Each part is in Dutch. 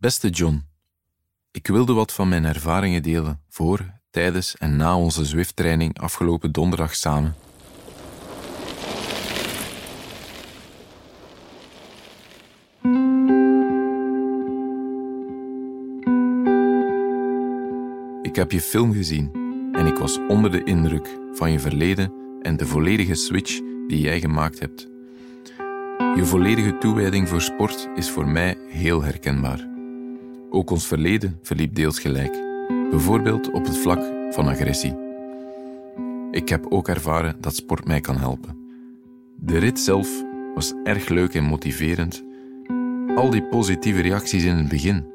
Beste John, ik wilde wat van mijn ervaringen delen voor, tijdens en na onze Zwift-training afgelopen donderdag samen. Ik heb je film gezien en ik was onder de indruk van je verleden en de volledige switch die jij gemaakt hebt. Je volledige toewijding voor sport is voor mij heel herkenbaar. Ook ons verleden verliep deels gelijk, bijvoorbeeld op het vlak van agressie. Ik heb ook ervaren dat sport mij kan helpen. De rit zelf was erg leuk en motiverend. Al die positieve reacties in het begin.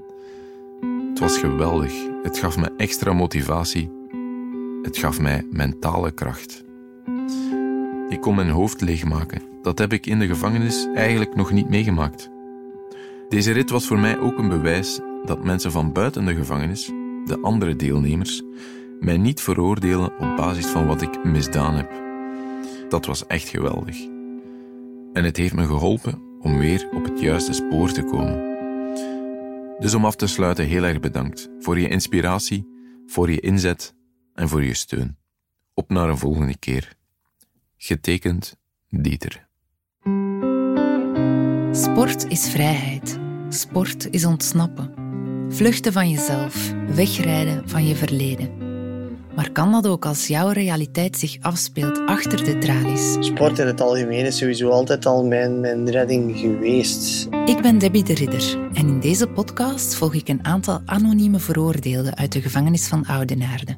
Het was geweldig. Het gaf me extra motivatie. Het gaf mij mentale kracht. Ik kon mijn hoofd leegmaken. Dat heb ik in de gevangenis eigenlijk nog niet meegemaakt. Deze rit was voor mij ook een bewijs dat mensen van buiten de gevangenis, de andere deelnemers, mij niet veroordelen op basis van wat ik misdaan heb. Dat was echt geweldig. En het heeft me geholpen om weer op het juiste spoor te komen. Dus om af te sluiten, heel erg bedankt voor je inspiratie, voor je inzet en voor je steun. Op naar een volgende keer. Getekend Dieter. Sport is vrijheid. Sport is ontsnappen. Vluchten van jezelf, wegrijden van je verleden. Maar kan dat ook als jouw realiteit zich afspeelt achter de tralies? Sport in het algemeen is sowieso altijd al mijn, mijn redding geweest. Ik ben Debbie de Ridder en in deze podcast volg ik een aantal anonieme veroordeelden uit de gevangenis van Oudenaarde.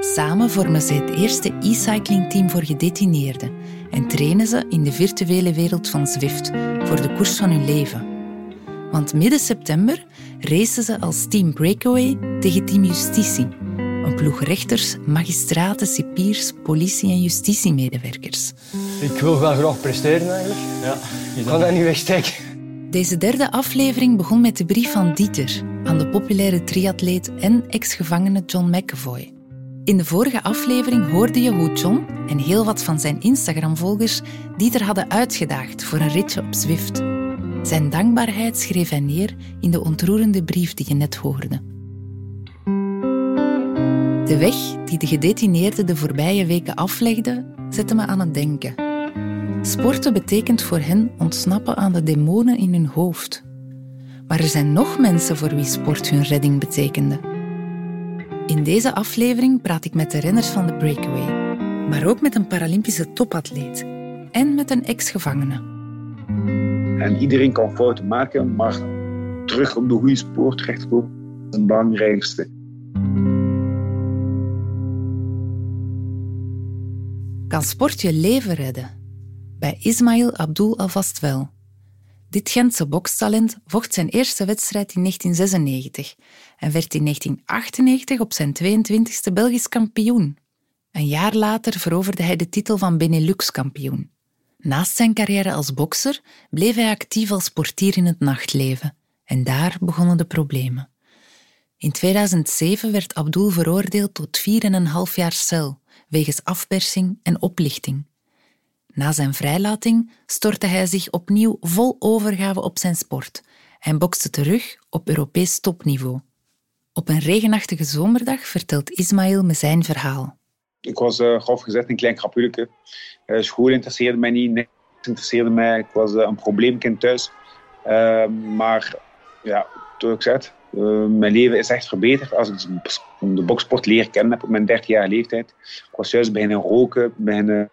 Samen vormen ze het eerste e-cycling-team voor gedetineerden en trainen ze in de virtuele wereld van Zwift voor de koers van hun leven. Want midden september racen ze als Team Breakaway tegen Team Justitie, een ploeg rechters, magistraten, cipiers, politie- en justitiemedewerkers. Ik wil wel graag presteren eigenlijk. Ja, ik kan dat niet wegsteken. Deze derde aflevering begon met de brief van Dieter aan de populaire triatleet en ex-gevangene John McAvoy. In de vorige aflevering hoorde je hoe John en heel wat van zijn Instagram-volgers Dieter hadden uitgedaagd voor een ritje op Zwift. Zijn dankbaarheid schreef hij neer in de ontroerende brief die je net hoorde. De weg die de gedetineerden de voorbije weken aflegde, zette me aan het denken. Sporten betekent voor hen ontsnappen aan de demonen in hun hoofd. Maar er zijn nog mensen voor wie sport hun redding betekende. In deze aflevering praat ik met de renners van de Breakaway, maar ook met een Paralympische topatleet en met een ex-gevangene. En iedereen kan fouten maken, maar terug op de goede spoor terechtkomen is het belangrijkste. Kan sport je leven redden? Bij Ismail Abdul alvast wel. Dit Gentse bokstalent vocht zijn eerste wedstrijd in 1996 en werd in 1998 op zijn 22e Belgisch kampioen. Een jaar later veroverde hij de titel van Benelux-kampioen. Naast zijn carrière als bokser bleef hij actief als portier in het nachtleven. En daar begonnen de problemen. In 2007 werd Abdul veroordeeld tot 4,5 jaar cel wegens afpersing en oplichting. Na zijn vrijlating stortte hij zich opnieuw vol overgave op zijn sport en bokste terug op Europees topniveau. Op een regenachtige zomerdag vertelt Ismail me zijn verhaal. Ik was uh, grof gezegd een klein krapulke. Uh, school interesseerde mij niet, niks interesseerde mij. Ik was uh, een probleemkind thuis. Ehm, maar ja, toen ik zei, mijn leven is echt verbeterd als ik de boksport leren kennen heb op mijn 30 jaar leeftijd. Ik was juist beginnen roken, beginnen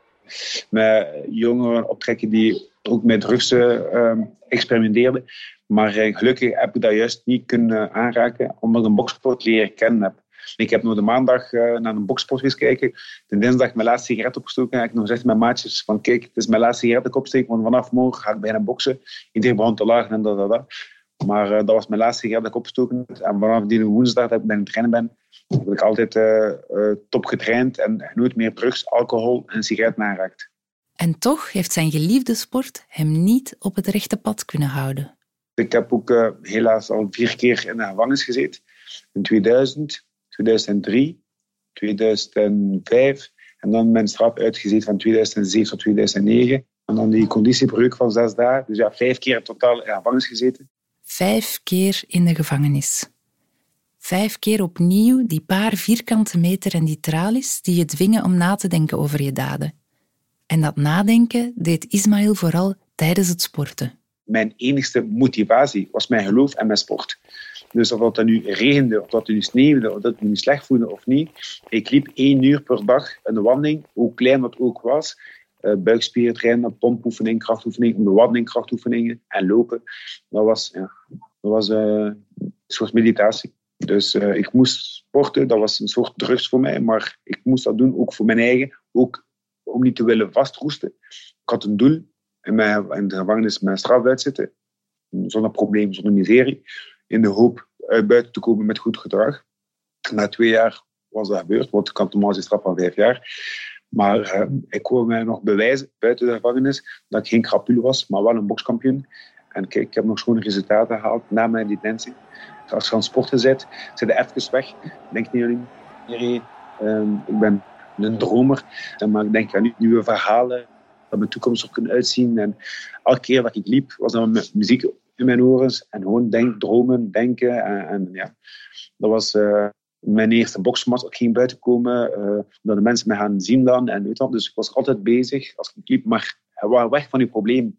met jongeren optrekken die ook met drugs uh, experimenteerden. Maar gelukkig heb ik dat juist niet kunnen aanraken, omdat ik een boksport leren kennen heb. Ik heb nog de maandag uh, naar een boksport eens kijken. De dinsdag mijn laatste sigaret opgestoken. En ik heb nog gezegd met maatjes van kijk, het is mijn laatste sigaret dat ik opsteek. Want vanaf morgen ga ik bijna boksen. Iedereen begon te lachen en dat, dat, dat. Maar uh, dat was mijn laatste sigaret dat ik opgestoken En vanaf die woensdag dat ik bij het trainen ben, heb ik altijd uh, top getraind. En nooit meer drugs, alcohol en sigaret naraakt. En toch heeft zijn geliefde sport hem niet op het rechte pad kunnen houden. Ik heb ook helaas al vier keer in de gevangenis gezeten. In 2000, 2003, 2005 en dan mijn straf uitgezet van 2007 tot 2009. En dan die conditiebreuk van zes dagen. Dus ja, vijf keer in totaal in gevangenis gezeten. Vijf keer in de gevangenis. Vijf keer opnieuw die paar vierkante meter en die tralies die je dwingen om na te denken over je daden. En dat nadenken deed Ismaël vooral tijdens het sporten. Mijn enigste motivatie was mijn geloof en mijn sport. Dus of dat nu regende, of dat het nu sneeuwde, of dat het nu slecht voelde of niet. Ik liep één uur per dag een wandeling, hoe klein dat ook was. Uh, buikspiertrainen, pompoefening, krachtoefening, bewandeling, krachtoefeningen en lopen. Dat was, dat was uh, een soort meditatie. Dus uh, ik moest sporten, dat was een soort drugs voor mij, maar ik moest dat doen ook voor mijn eigen, ook om niet te willen vastroesten. Ik had een doel in, mijn, in de gevangenis mijn straf uitzitten, zonder probleem, zonder miserie, in de hoop uit buiten te komen met goed gedrag. Na twee jaar was dat gebeurd, want ik had normaal een straf van vijf jaar. Maar uh, ik wou mij nog bewijzen buiten de gevangenis dat ik geen krapul was, maar wel een bokskampioen. En kijk, ik heb nog schone resultaten gehaald na mijn detentie. Als je aan sporten bent, zit je even weg. Denk niet aan iedereen. Um, ik ben een dromer, maar ik denk aan nieuwe verhalen, dat mijn toekomst er kunnen uitzien. En elke keer dat ik liep, was dan met muziek in mijn oren en gewoon denk, dromen, denken. En, en ja, dat was uh, mijn eerste boksmat. Ik ging buiten komen, uh, dat de mensen me gaan zien dan. En weet dat, dus ik was altijd bezig als ik liep, maar was weg van je probleem.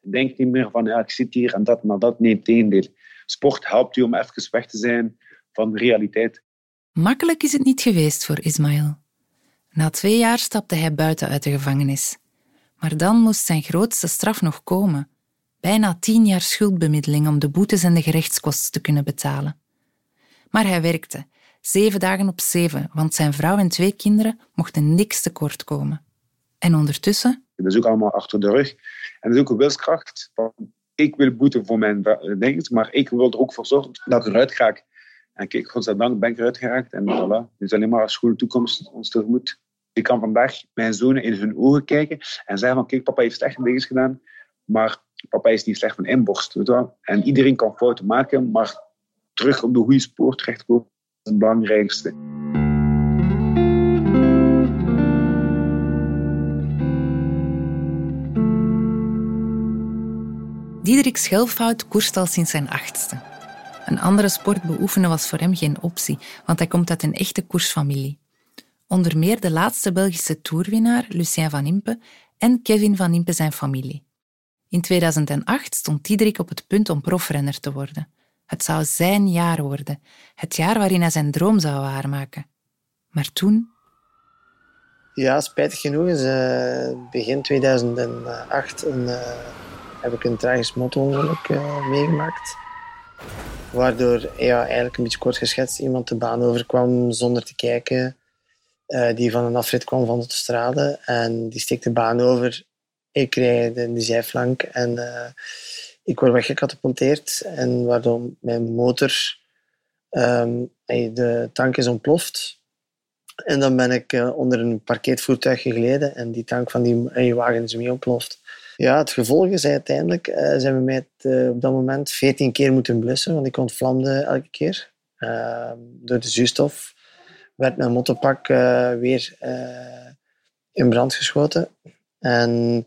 Denk niet meer van, ja, ik zit hier en dat, maar dat. Nee, tegendeel. Sport helpt u om even weg te zijn van de realiteit. Makkelijk is het niet geweest voor Ismaël. Na twee jaar stapte hij buiten uit de gevangenis. Maar dan moest zijn grootste straf nog komen. Bijna tien jaar schuldbemiddeling om de boetes en de gerechtskosten te kunnen betalen. Maar hij werkte, zeven dagen op zeven, want zijn vrouw en twee kinderen mochten niks tekort komen. En ondertussen... Dat is ook allemaal achter de rug. En dat is ook een wilskracht. Ik wil boeten voor mijn dingen, maar ik wil er ook voor zorgen dat ik eruit ga. En kijk, godzijdank ben ik eruit geraakt. En voilà, het is alleen maar als goede toekomst ons tegemoet. Ik kan vandaag mijn zonen in hun ogen kijken en zeggen van kijk, papa heeft slechte dingen gedaan, maar papa is niet slecht van inborst. Weet wel? En iedereen kan fouten maken, maar terug op de goede spoor terechtkomen is het belangrijkste. Diederik Schelfhout koerst al sinds zijn achtste. Een andere sport beoefenen was voor hem geen optie, want hij komt uit een echte koersfamilie. Onder meer de laatste Belgische toerwinnaar, Lucien van Impe, en Kevin van Impe zijn familie. In 2008 stond Diederik op het punt om profrenner te worden. Het zou zijn jaar worden, het jaar waarin hij zijn droom zou waarmaken. Maar toen... Ja, spijtig genoeg is uh, begin 2008 een, uh, heb ik een tragisch motorongeluk uh, meegemaakt. Waardoor ja, eigenlijk een beetje kort geschetst iemand de baan overkwam zonder te kijken. Die van een afrit kwam van de autostrade en die steekt de baan over ik rijd in de zijflank en uh, ik word weggecatapulteerd. En waardoor mijn motor, um, de tank is ontploft. En dan ben ik uh, onder een parkeervoertuig gegleden en die tank van die, wagen is mee ontploft. Ja, het gevolg is uiteindelijk, uh, zijn we mij op dat moment 14 keer moeten blussen, want ik ontvlamde elke keer. Ehm, door de zuurstof werd mijn motorpak weer in brand geschoten. En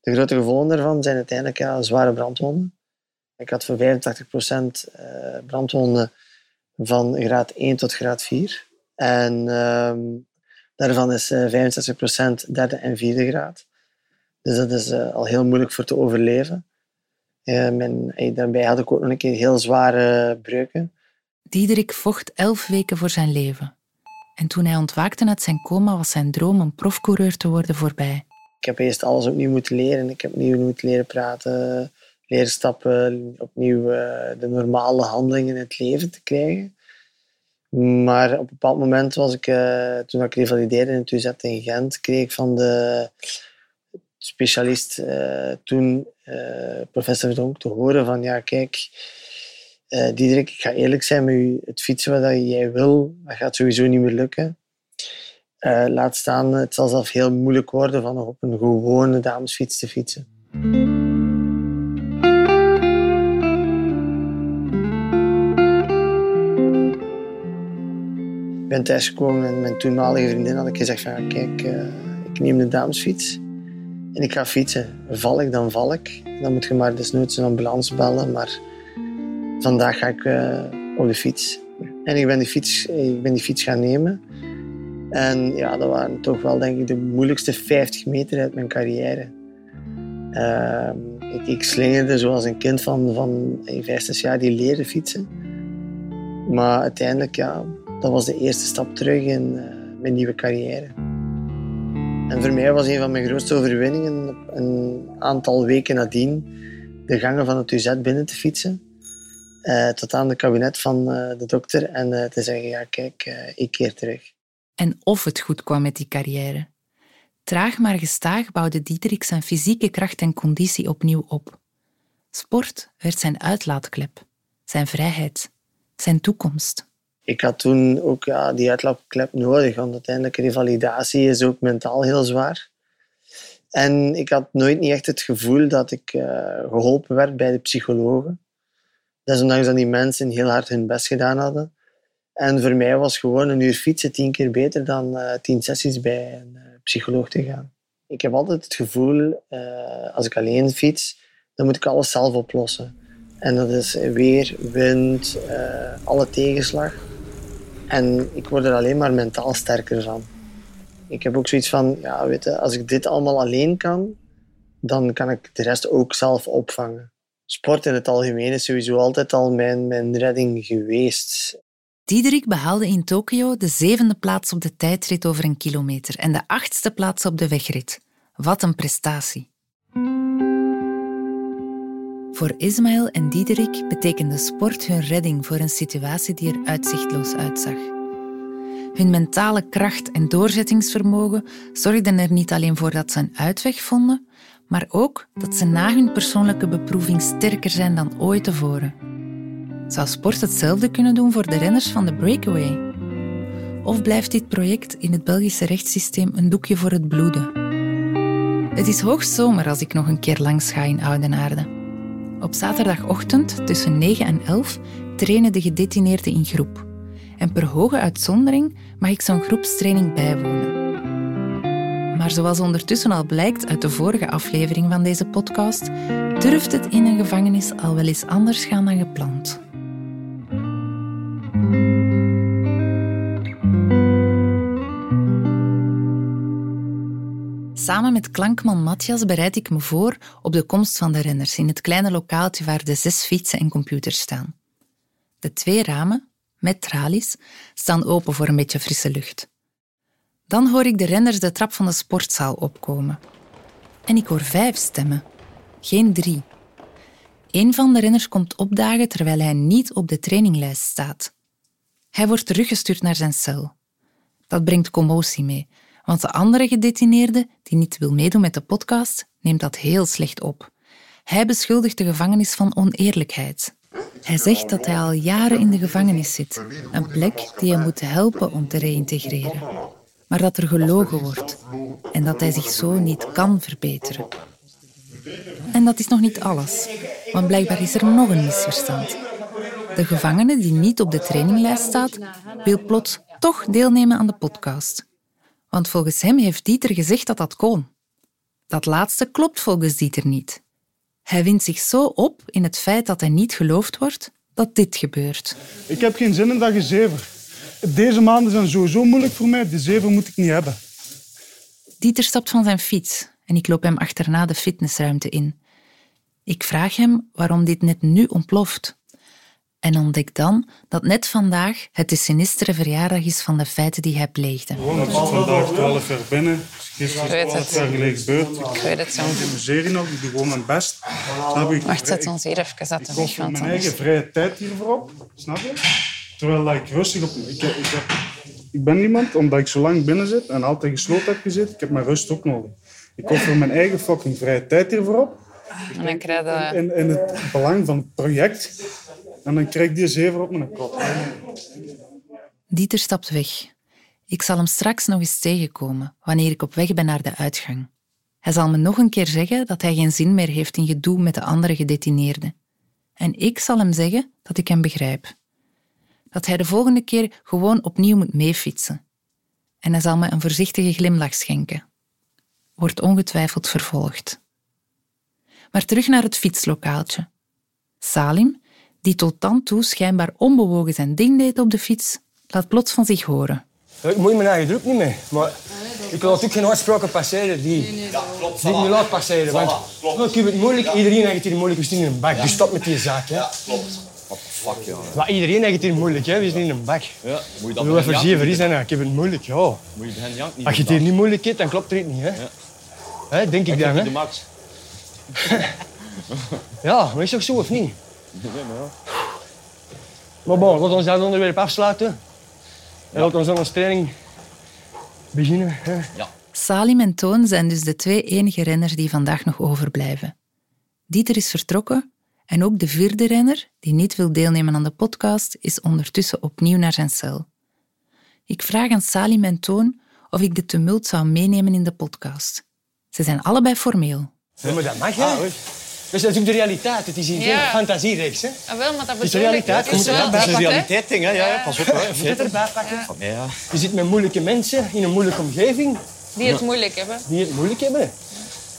de grote gevolgen daarvan zijn uiteindelijk zware brandwonden. Ik had voor 85% eh, brandwonden van graad 1 tot graad 4. En ehm, daarvan is 65% eh, derde en vierde graad. Dus dat is al heel moeilijk voor te overleven. mijn, daarbij had ik ook nog een keer heel zware breuken. Diederik vocht elf weken voor zijn leven. En toen hij ontwaakte uit zijn coma, was zijn droom om profcoureur te worden voorbij. Ik heb eerst alles opnieuw moeten leren. Ik heb opnieuw moeten leren praten, leren stappen, opnieuw uh, de normale handelingen in het leven te krijgen. Maar op een bepaald moment was ik, uh, toen ik revalideerde in het UZ in Gent, kreeg ik van de specialist uh, toen, professor Donk, te horen van ja, kijk, Diederik, ik ga eerlijk zijn met u, het fietsen wat jij wil, dat gaat sowieso niet meer lukken. Uh, laat staan, het zal zelf heel moeilijk worden van op een gewone damesfiets te fietsen. Ik ben thuisgekomen en mijn toenmalige vriendin had ik gezegd van kijk, uh, ik neem de damesfiets en ik ga fietsen. Val ik, dan val ik. Dan moet je maar desnoods een ambulance bellen, maar vandaag ga ik uh, op de fiets. En ik ben die fiets, ik ben die fiets gaan nemen. En ja, dat waren toch wel denk ik de moeilijkste 50 meter uit mijn carrière. Uh, ik, slingerde zoals een kind van, van 15 jaar die leerde fietsen. Maar uiteindelijk, ja, dat was de eerste stap terug in uh, mijn nieuwe carrière. En voor mij was een van mijn grootste overwinningen een aantal weken nadien de gangen van het UZ binnen te fietsen. Uh, tot aan het kabinet van uh, de dokter en te zeggen, ja kijk, ik keer terug. En of het goed kwam met die carrière. Traag maar gestaag bouwde Dietrich zijn fysieke kracht en conditie opnieuw op. Sport werd zijn uitlaatklep, zijn vrijheid, zijn toekomst. Ik had toen ook ja, die uitlaatklep nodig, want uiteindelijk revalidatie is ook mentaal heel zwaar. En ik had nooit niet echt het gevoel dat ik uh, geholpen werd bij de psychologen. Desondanks dat die mensen heel hard hun best gedaan hadden. En voor mij was gewoon een uur fietsen tien keer beter dan uh, tien sessies bij een uh, psycholoog te gaan. Ik heb altijd het gevoel, uh, als ik alleen fiets, dan moet ik alles zelf oplossen. En dat is weer, wind, alle tegenslag. En ik word er alleen maar mentaal sterker van. Ik heb ook zoiets van, ja, weet je, als ik dit allemaal alleen kan, dan kan ik de rest ook zelf opvangen. Sport in het algemeen is sowieso altijd al mijn, mijn redding geweest. Diederik behaalde in Tokio de zevende plaats op de tijdrit over een kilometer en de achtste plaats op de wegrit. Wat een prestatie. Voor Ismaël en Diederik betekende sport hun redding voor een situatie die er uitzichtloos uitzag. Hun mentale kracht en doorzettingsvermogen zorgden er niet alleen voor dat ze een uitweg vonden, maar ook dat ze na hun persoonlijke beproeving sterker zijn dan ooit tevoren. Zou sport hetzelfde kunnen doen voor de renners van de breakaway? Of blijft dit project in het Belgische rechtssysteem een doekje voor het bloeden? Het is hoogzomer als ik nog een keer langs ga in Oudenaarde. Op zaterdagochtend tussen 9 en 11 trainen de gedetineerden in groep. En per hoge uitzondering mag ik zo'n groepstraining bijwonen. Maar zoals ondertussen al blijkt uit de vorige aflevering van deze podcast, durft het in een gevangenis al wel eens anders gaan dan gepland. Samen met klankman Matthias bereid ik me voor op de komst van de renners in het kleine lokaaltje waar de zes fietsen en computers staan. De twee ramen, met tralies, staan open voor een beetje frisse lucht. Dan hoor ik de renners de trap van de sportzaal opkomen. En ik hoor vijf stemmen, geen drie. Een van de renners komt opdagen terwijl hij niet op de traininglijst staat. Hij wordt teruggestuurd naar zijn cel. Dat brengt commotie mee, want de andere gedetineerde, die niet wil meedoen met de podcast, neemt dat heel slecht op. Hij beschuldigt de gevangenis van oneerlijkheid. Hij zegt dat hij al jaren in de gevangenis zit, een plek die hem moet helpen om te reïntegreren. Maar dat er gelogen wordt en dat hij zich zo niet kan verbeteren. En dat is nog niet alles, want blijkbaar is er nog een misverstand. De gevangene die niet op de traininglijst staat, wil plots toch deelnemen aan de podcast. Want volgens hem heeft Dieter gezegd dat dat kon. Dat laatste klopt volgens Dieter niet. Hij wint zich zo op in het feit dat hij niet geloofd wordt dat dit gebeurt. Ik heb geen zin in dat gezever. Deze maanden zijn sowieso moeilijk voor mij. Die zever moet ik niet hebben. Dieter stapt van zijn fiets en ik loop hem achterna de fitnessruimte in. Ik vraag hem waarom dit net nu ontploft en ontdek dan dat net vandaag het de sinistere verjaardag is van de feiten die hij pleegde. Gewoon, ik vandaag 12 jaar binnen. Gisteren 12 jaar geleden gebeurd. Ik weet het zo. Ik amuseer nog, ik doe gewoon mijn best. Snap je? Wacht, zet ons hier even zetten. Ik koop mijn eigen vrije tijd hiervoor op. Snap je? Terwijl ik rustig op... Ik, ik, heb, ik ben iemand, omdat ik zo lang binnen zit en altijd gesloten heb gezeten, ik heb mijn rust ook nodig. Ik offer mijn eigen fucking vrije tijd hiervoor op. En dan krijg je... In, in het belang van het project en dan krijg ik die zever op mijn kop. Dieter stapt weg. Ik zal hem straks nog eens tegenkomen wanneer ik op weg ben naar de uitgang. Hij zal me nog een keer zeggen dat hij geen zin meer heeft in gedoe met de andere gedetineerden. En ik zal hem zeggen dat ik hem begrijp. Dat hij de volgende keer gewoon opnieuw moet meefietsen. En hij zal me een voorzichtige glimlach schenken. Wordt ongetwijfeld vervolgd. Maar terug naar het fietslokaaltje. Salim, die tot dan toe schijnbaar onbewogen zijn ding deed op de fiets, laat plots van zich horen. Ik moet mijn eigen druk niet mee. Maar ik wil natuurlijk geen uitspraken passeren die, die ik niet laat passeren. Want ik heb het moeilijk. Iedereen heeft hier moeilijk. We staan in een bak. Dus stop met die zaak. Hè. Ja, klopt. Fuck, ja. Maar iedereen heeft het hier moeilijk. Hè. We zijn in een bak. Ja, moet je Ik dan wil even zeven je- zijn. Ik heb het moeilijk. Ja. Moet je hen niet Als je het hier niet moeilijk hebt, dan klopt er iets niet. Hè. Hè, denk ik Ik dan. Hè. de max. Ja, maar is toch zo of niet? Maar bon, laten we dat onderwerp afsluiten. En laten we onze training beginnen. Hè. Salim en Toon zijn dus de twee enige renners die vandaag nog overblijven. Dieter is vertrokken en ook de vierde renner, die niet wil deelnemen aan de podcast, is ondertussen opnieuw naar zijn cel. Ik vraag aan Salim en Toon of ik de tumult zou meenemen in de podcast. Ze zijn allebei formeel. Ja, maar dat mag, hè? Dus dat is ook de realiteit. Het is hier Ja. geen fantasiereeks, hè? Ah, wel, maar dat is de realiteit. Het is Je moet er hè. realiteit ding, hè. Ja, ja, pas op. Hè. Je moet het erbij pakken. Ja, ja. Je zit met moeilijke mensen in een moeilijke omgeving Die het moeilijk hebben. die het moeilijk hebben.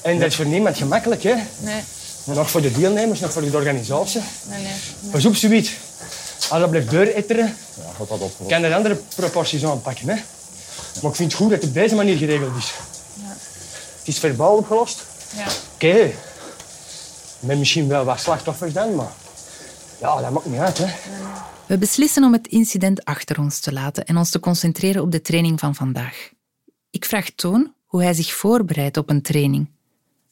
En dat is voor niemand gemakkelijk, hè? Nee, Nog voor de deelnemers, nog voor de organisatie. nee, nee. Pas op, zoiets. Als dat blijft deuretteren, Ja, gaat dat op. kan er andere proporties aanpakken. Hè? Maar ik vind het goed dat het op deze manier geregeld is. Het is verbaal opgelost. Ja. Oké. Met misschien wel wat slachtoffers dan, maar... Ja, dat maakt niet uit, hè. We beslissen om het incident achter ons te laten en ons te concentreren op de training van vandaag. Ik vraag Toon hoe hij zich voorbereidt op een training.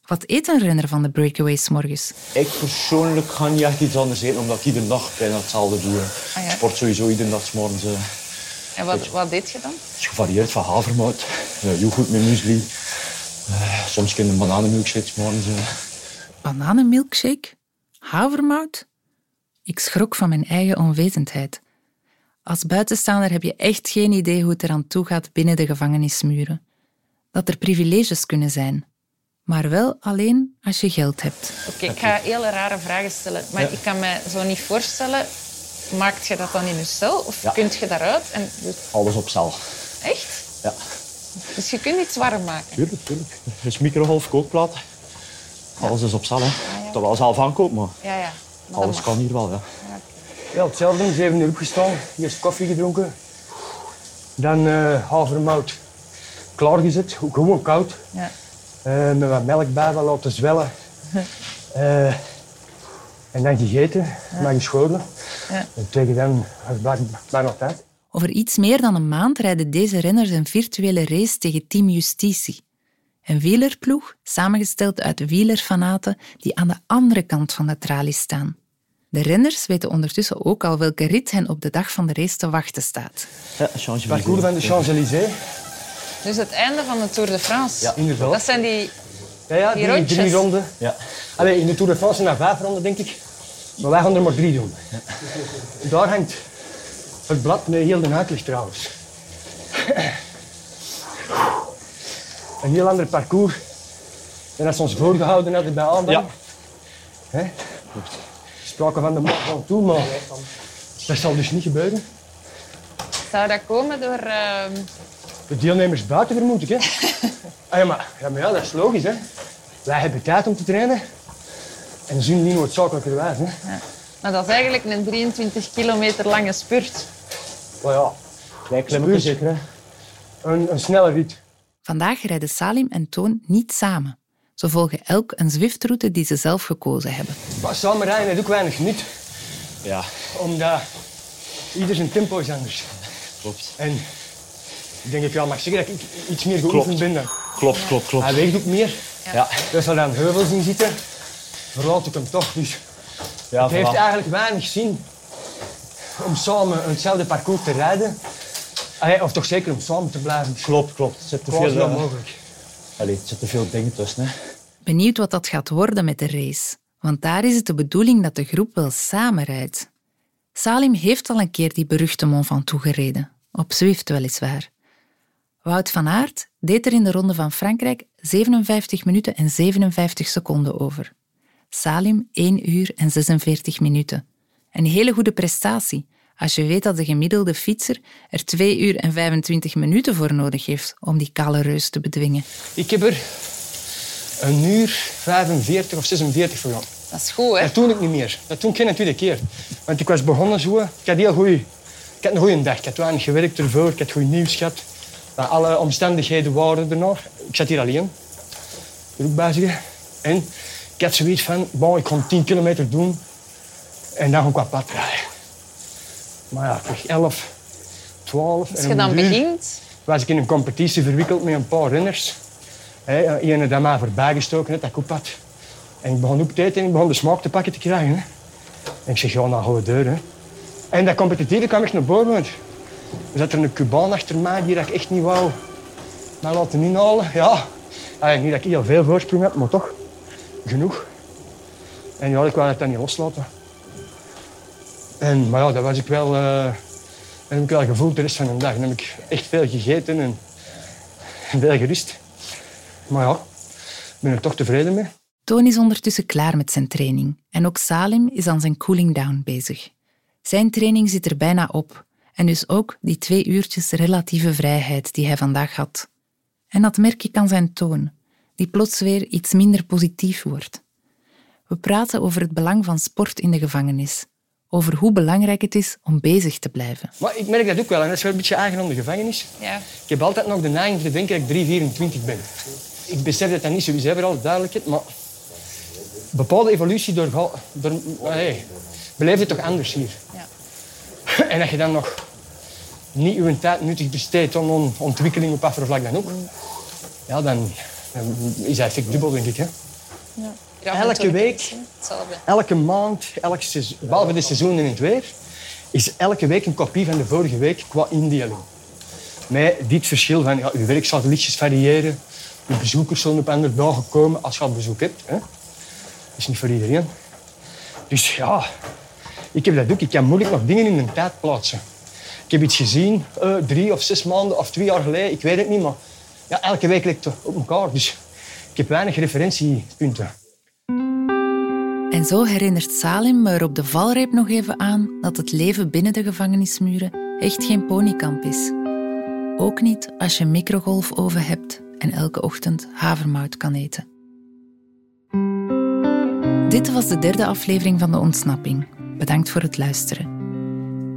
Wat eet een renner van de breakaways morgens? Ik persoonlijk ga niet echt iets anders eten, omdat ik iedere dag bijna hetzelfde doe. Ah, ja. Sport sowieso iedere dag 's morgens. eh. En wat, wat deed je dan? Het is gevarieerd van havermout, eh, yoghurt met muesli. eh, soms kun je een bananenmilkshake 's morgens. Bananenmilkshake? Havermout? Ik schrok van mijn eigen onwetendheid. Als buitenstaander heb je echt geen idee hoe het eraan toe gaat binnen de gevangenismuren. Dat er privileges kunnen zijn, maar wel alleen als je geld hebt. Oké, ik ga hele rare vragen stellen. Maar ik kan me zo niet voorstellen... Maakt je dat dan in je cel? Of Ja. kunt je daaruit? En, Alles op cel. echt? Ja, Dus je kunt iets warm maken? tuurlijk, tuurlijk. Dus microgolf, kookplaat. Alles is op cel, hè. Dat wel zelf aankoop, maar Ja, ja. Maar alles kan hier wel, ja. Ja, hetzelfde. om Zeven uur opgestaan. Eerst koffie gedronken. Dan eh havermout klaargezet. Ook Gewoon koud. Ja. Eh, met wat melk bij, wat laten zwellen. Eh, en dan gegeten, maar geschoten. Ja. En tegen dan was het bijna- tijd. Over iets meer dan een maand rijden deze renners een virtuele race tegen Team Justitie. Een wielerploeg samengesteld uit wielerfanaten die aan de andere kant van de tralies staan. De renners weten ondertussen ook al welke rit hen op de dag van de race te wachten staat. Ja, Champs-Élysées. Parcours van de Champs-Élysées. Dus het einde van de Tour de France. Ja. Inderdaad. Dat zijn die... Ja, ja, Die drie ronden. Ja. Allee, in de Tour de France zijn er vijf ronden, denk ik. Maar wij gaan er maar drie doen. Daar hangt het blad met heel de uitleg trouwens. Een heel ander parcours dan als ze ons voorgehouden hadden bij Aanbang. Ja. Hè? Spraken van de Mont Ventoux, maar dat zal dus niet gebeuren. Zou dat komen door... ehm, De deelnemers buiten vermoed ik, hè? Ah, ja, maar, ja, maar ja, dat is logisch, hè? Wij hebben tijd om te trainen. En ze niet noodzakelijkerwijs, hè? Maar dat is eigenlijk een 23 kilometer lange spurt. Maar ja, Spuur. zeker, hè. een, een snelle rit. Vandaag rijden Salim en Toon niet samen. Ze volgen elk een Zwift-route die ze zelf gekozen hebben. Maar samen rijden heeft ook weinig nut, Ja, omdat ieder zijn tempo is anders. klopt. En ik denk dat ik wel mag zeggen dat ik iets meer geoefend Klopt. ben dan. Klopt, klopt, klopt. Hij weegt ook meer. Ja, Dus als er dan heuvels in zitten, verlaat ik hem toch. Dus ja het heeft eigenlijk weinig zin om samen hetzelfde parcours te rijden. Allee, of toch zeker om samen te blijven. Klopt, klopt. Er zit te veel, wel eh, mogelijk. allee, er zitten veel dingen tussen, hè. Benieuwd wat dat gaat worden met de race. Want daar is het de bedoeling dat de groep wel samen rijdt. Salim heeft al een keer die beruchte Mont Ventoux gereden. Op Zwift weliswaar. Wout van Aert deed er in de Ronde van Frankrijk 57 minuten en 57 seconden over. Salim 1 uur en 46 minuten. Een hele goede prestatie, als je weet dat de gemiddelde fietser er 2 uur en 25 minuten voor nodig heeft om die kale reus te bedwingen. Ik heb er een uur 45 of 46 voor gehad. Dat is goed, hè? Dat doe ik niet meer. Dat doe ik geen tweede keer. Want ik was begonnen zo. Ik had, heel goeie, ik had een goede dag. Ik had weinig gewerkt ervoor. Ik had goed nieuws gehad. Maar alle omstandigheden waren er nog. Ik zat hier alleen. Ook bij. En ik had zoiets van, bon, ik kon 10 kilometer doen. En dan ik wat pad rijden. Maar ja, terug 11, 12. Als je dan begint, was ik in een competitie verwikkeld met een paar renners. Hè, Ene dat mij voorbij gestoken heeft, dat ik had. En ik begon ook te eten en ik begon de smaak te pakken te krijgen. Hè. En ik zeg, ja, nou we deur. Hè. En dat competitieve kwam echt naar boven. Er zat er een Cubaan achter mij die ik echt niet wou mij laten inhalen. Ja, Eigenlijk niet dat ik heel veel voorsprong heb, maar toch genoeg. En ja, ik wou het dan niet loslaten. En, maar ja, dat was ik wel, dat heb ik wel gevoeld de rest van de dag. Dan heb ik echt veel gegeten en, veel gerust. Maar ja, ben er toch tevreden mee. Toon is ondertussen klaar met zijn training en ook Salim is aan zijn cooling down bezig. Zijn training zit er bijna op en dus ook die twee uurtjes relatieve vrijheid die hij vandaag had. En dat merk ik aan zijn toon, die plots weer iets minder positief wordt. We praten over het belang van sport in de gevangenis, over hoe belangrijk het is om bezig te blijven. Maar ik merk dat ook wel, en dat is wel een beetje eigen aan de gevangenis. ja. Ik heb altijd nog de neiging te denken dat ik 324 ben. Ik besef dat dat niet zo is, alle duidelijkheid, maar bepaalde evolutie doorgaat... Door, hey, beleef je toch anders hier. En dat je dan nog niet je tijd nuttig besteedt aan on- ontwikkeling op wat voor vlak dan ook, ja, dan, dan is dat effect dubbel, denk ik. Hè. Ja, Elke week? Hetzelfde. Elke maand, elk seizoen, behalve de seizoenen in het weer, is elke week een kopie van de vorige week qua indeling. Met dit verschil van, ja, uw werk zal lichtjes variëren, uw bezoekers zullen op andere dagen komen als je al bezoek hebt. Hè. Dat is niet voor iedereen. Dus ja, ik heb dat ook. Ik kan moeilijk nog dingen in een tijd plaatsen. Ik heb iets gezien, eh, drie of zes maanden of twee jaar geleden, ik weet het niet, maar ja, elke week lijkt het op elkaar. Dus ik heb weinig referentiepunten. En zo herinnert Salim me er op de valreep nog even aan dat het leven binnen de gevangenismuren echt geen ponykamp is. Ook niet als je een microgolfoven hebt en elke ochtend havermout kan eten. Dit was de derde aflevering van De Ontsnapping. Bedankt voor het luisteren.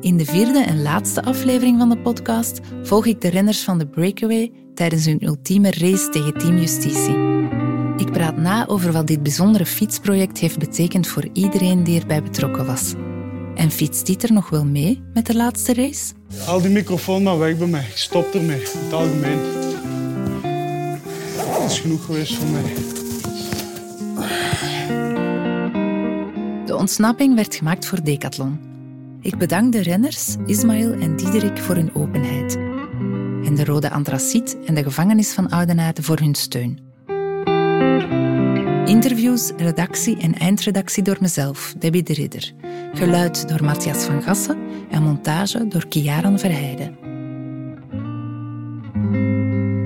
In de vierde en laatste aflevering van de podcast volg ik de renners van de Breakaway tijdens hun ultieme race tegen Team Justitie. Ik praat na over wat dit bijzondere fietsproject heeft betekend voor iedereen die erbij betrokken was. En fietst Dieter nog wel mee met de laatste race? Haal die microfoon maar weg bij mij. Ik stop ermee, in het algemeen. Dat is genoeg geweest voor mij. Ontsnapping werd gemaakt voor Decathlon. Ik bedank de renners, Ismaël en Diederik voor hun openheid. En de Rode Antraciet en de gevangenis van Oudenaarde voor hun steun. Interviews, redactie en eindredactie door mezelf, Debbie de Ridder. Geluid door Matthias van Gassen en montage door Kiaran Verheijden.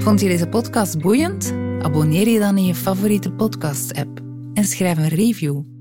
Vond je deze podcast boeiend? Abonneer je dan in je favoriete podcast-app en schrijf een review.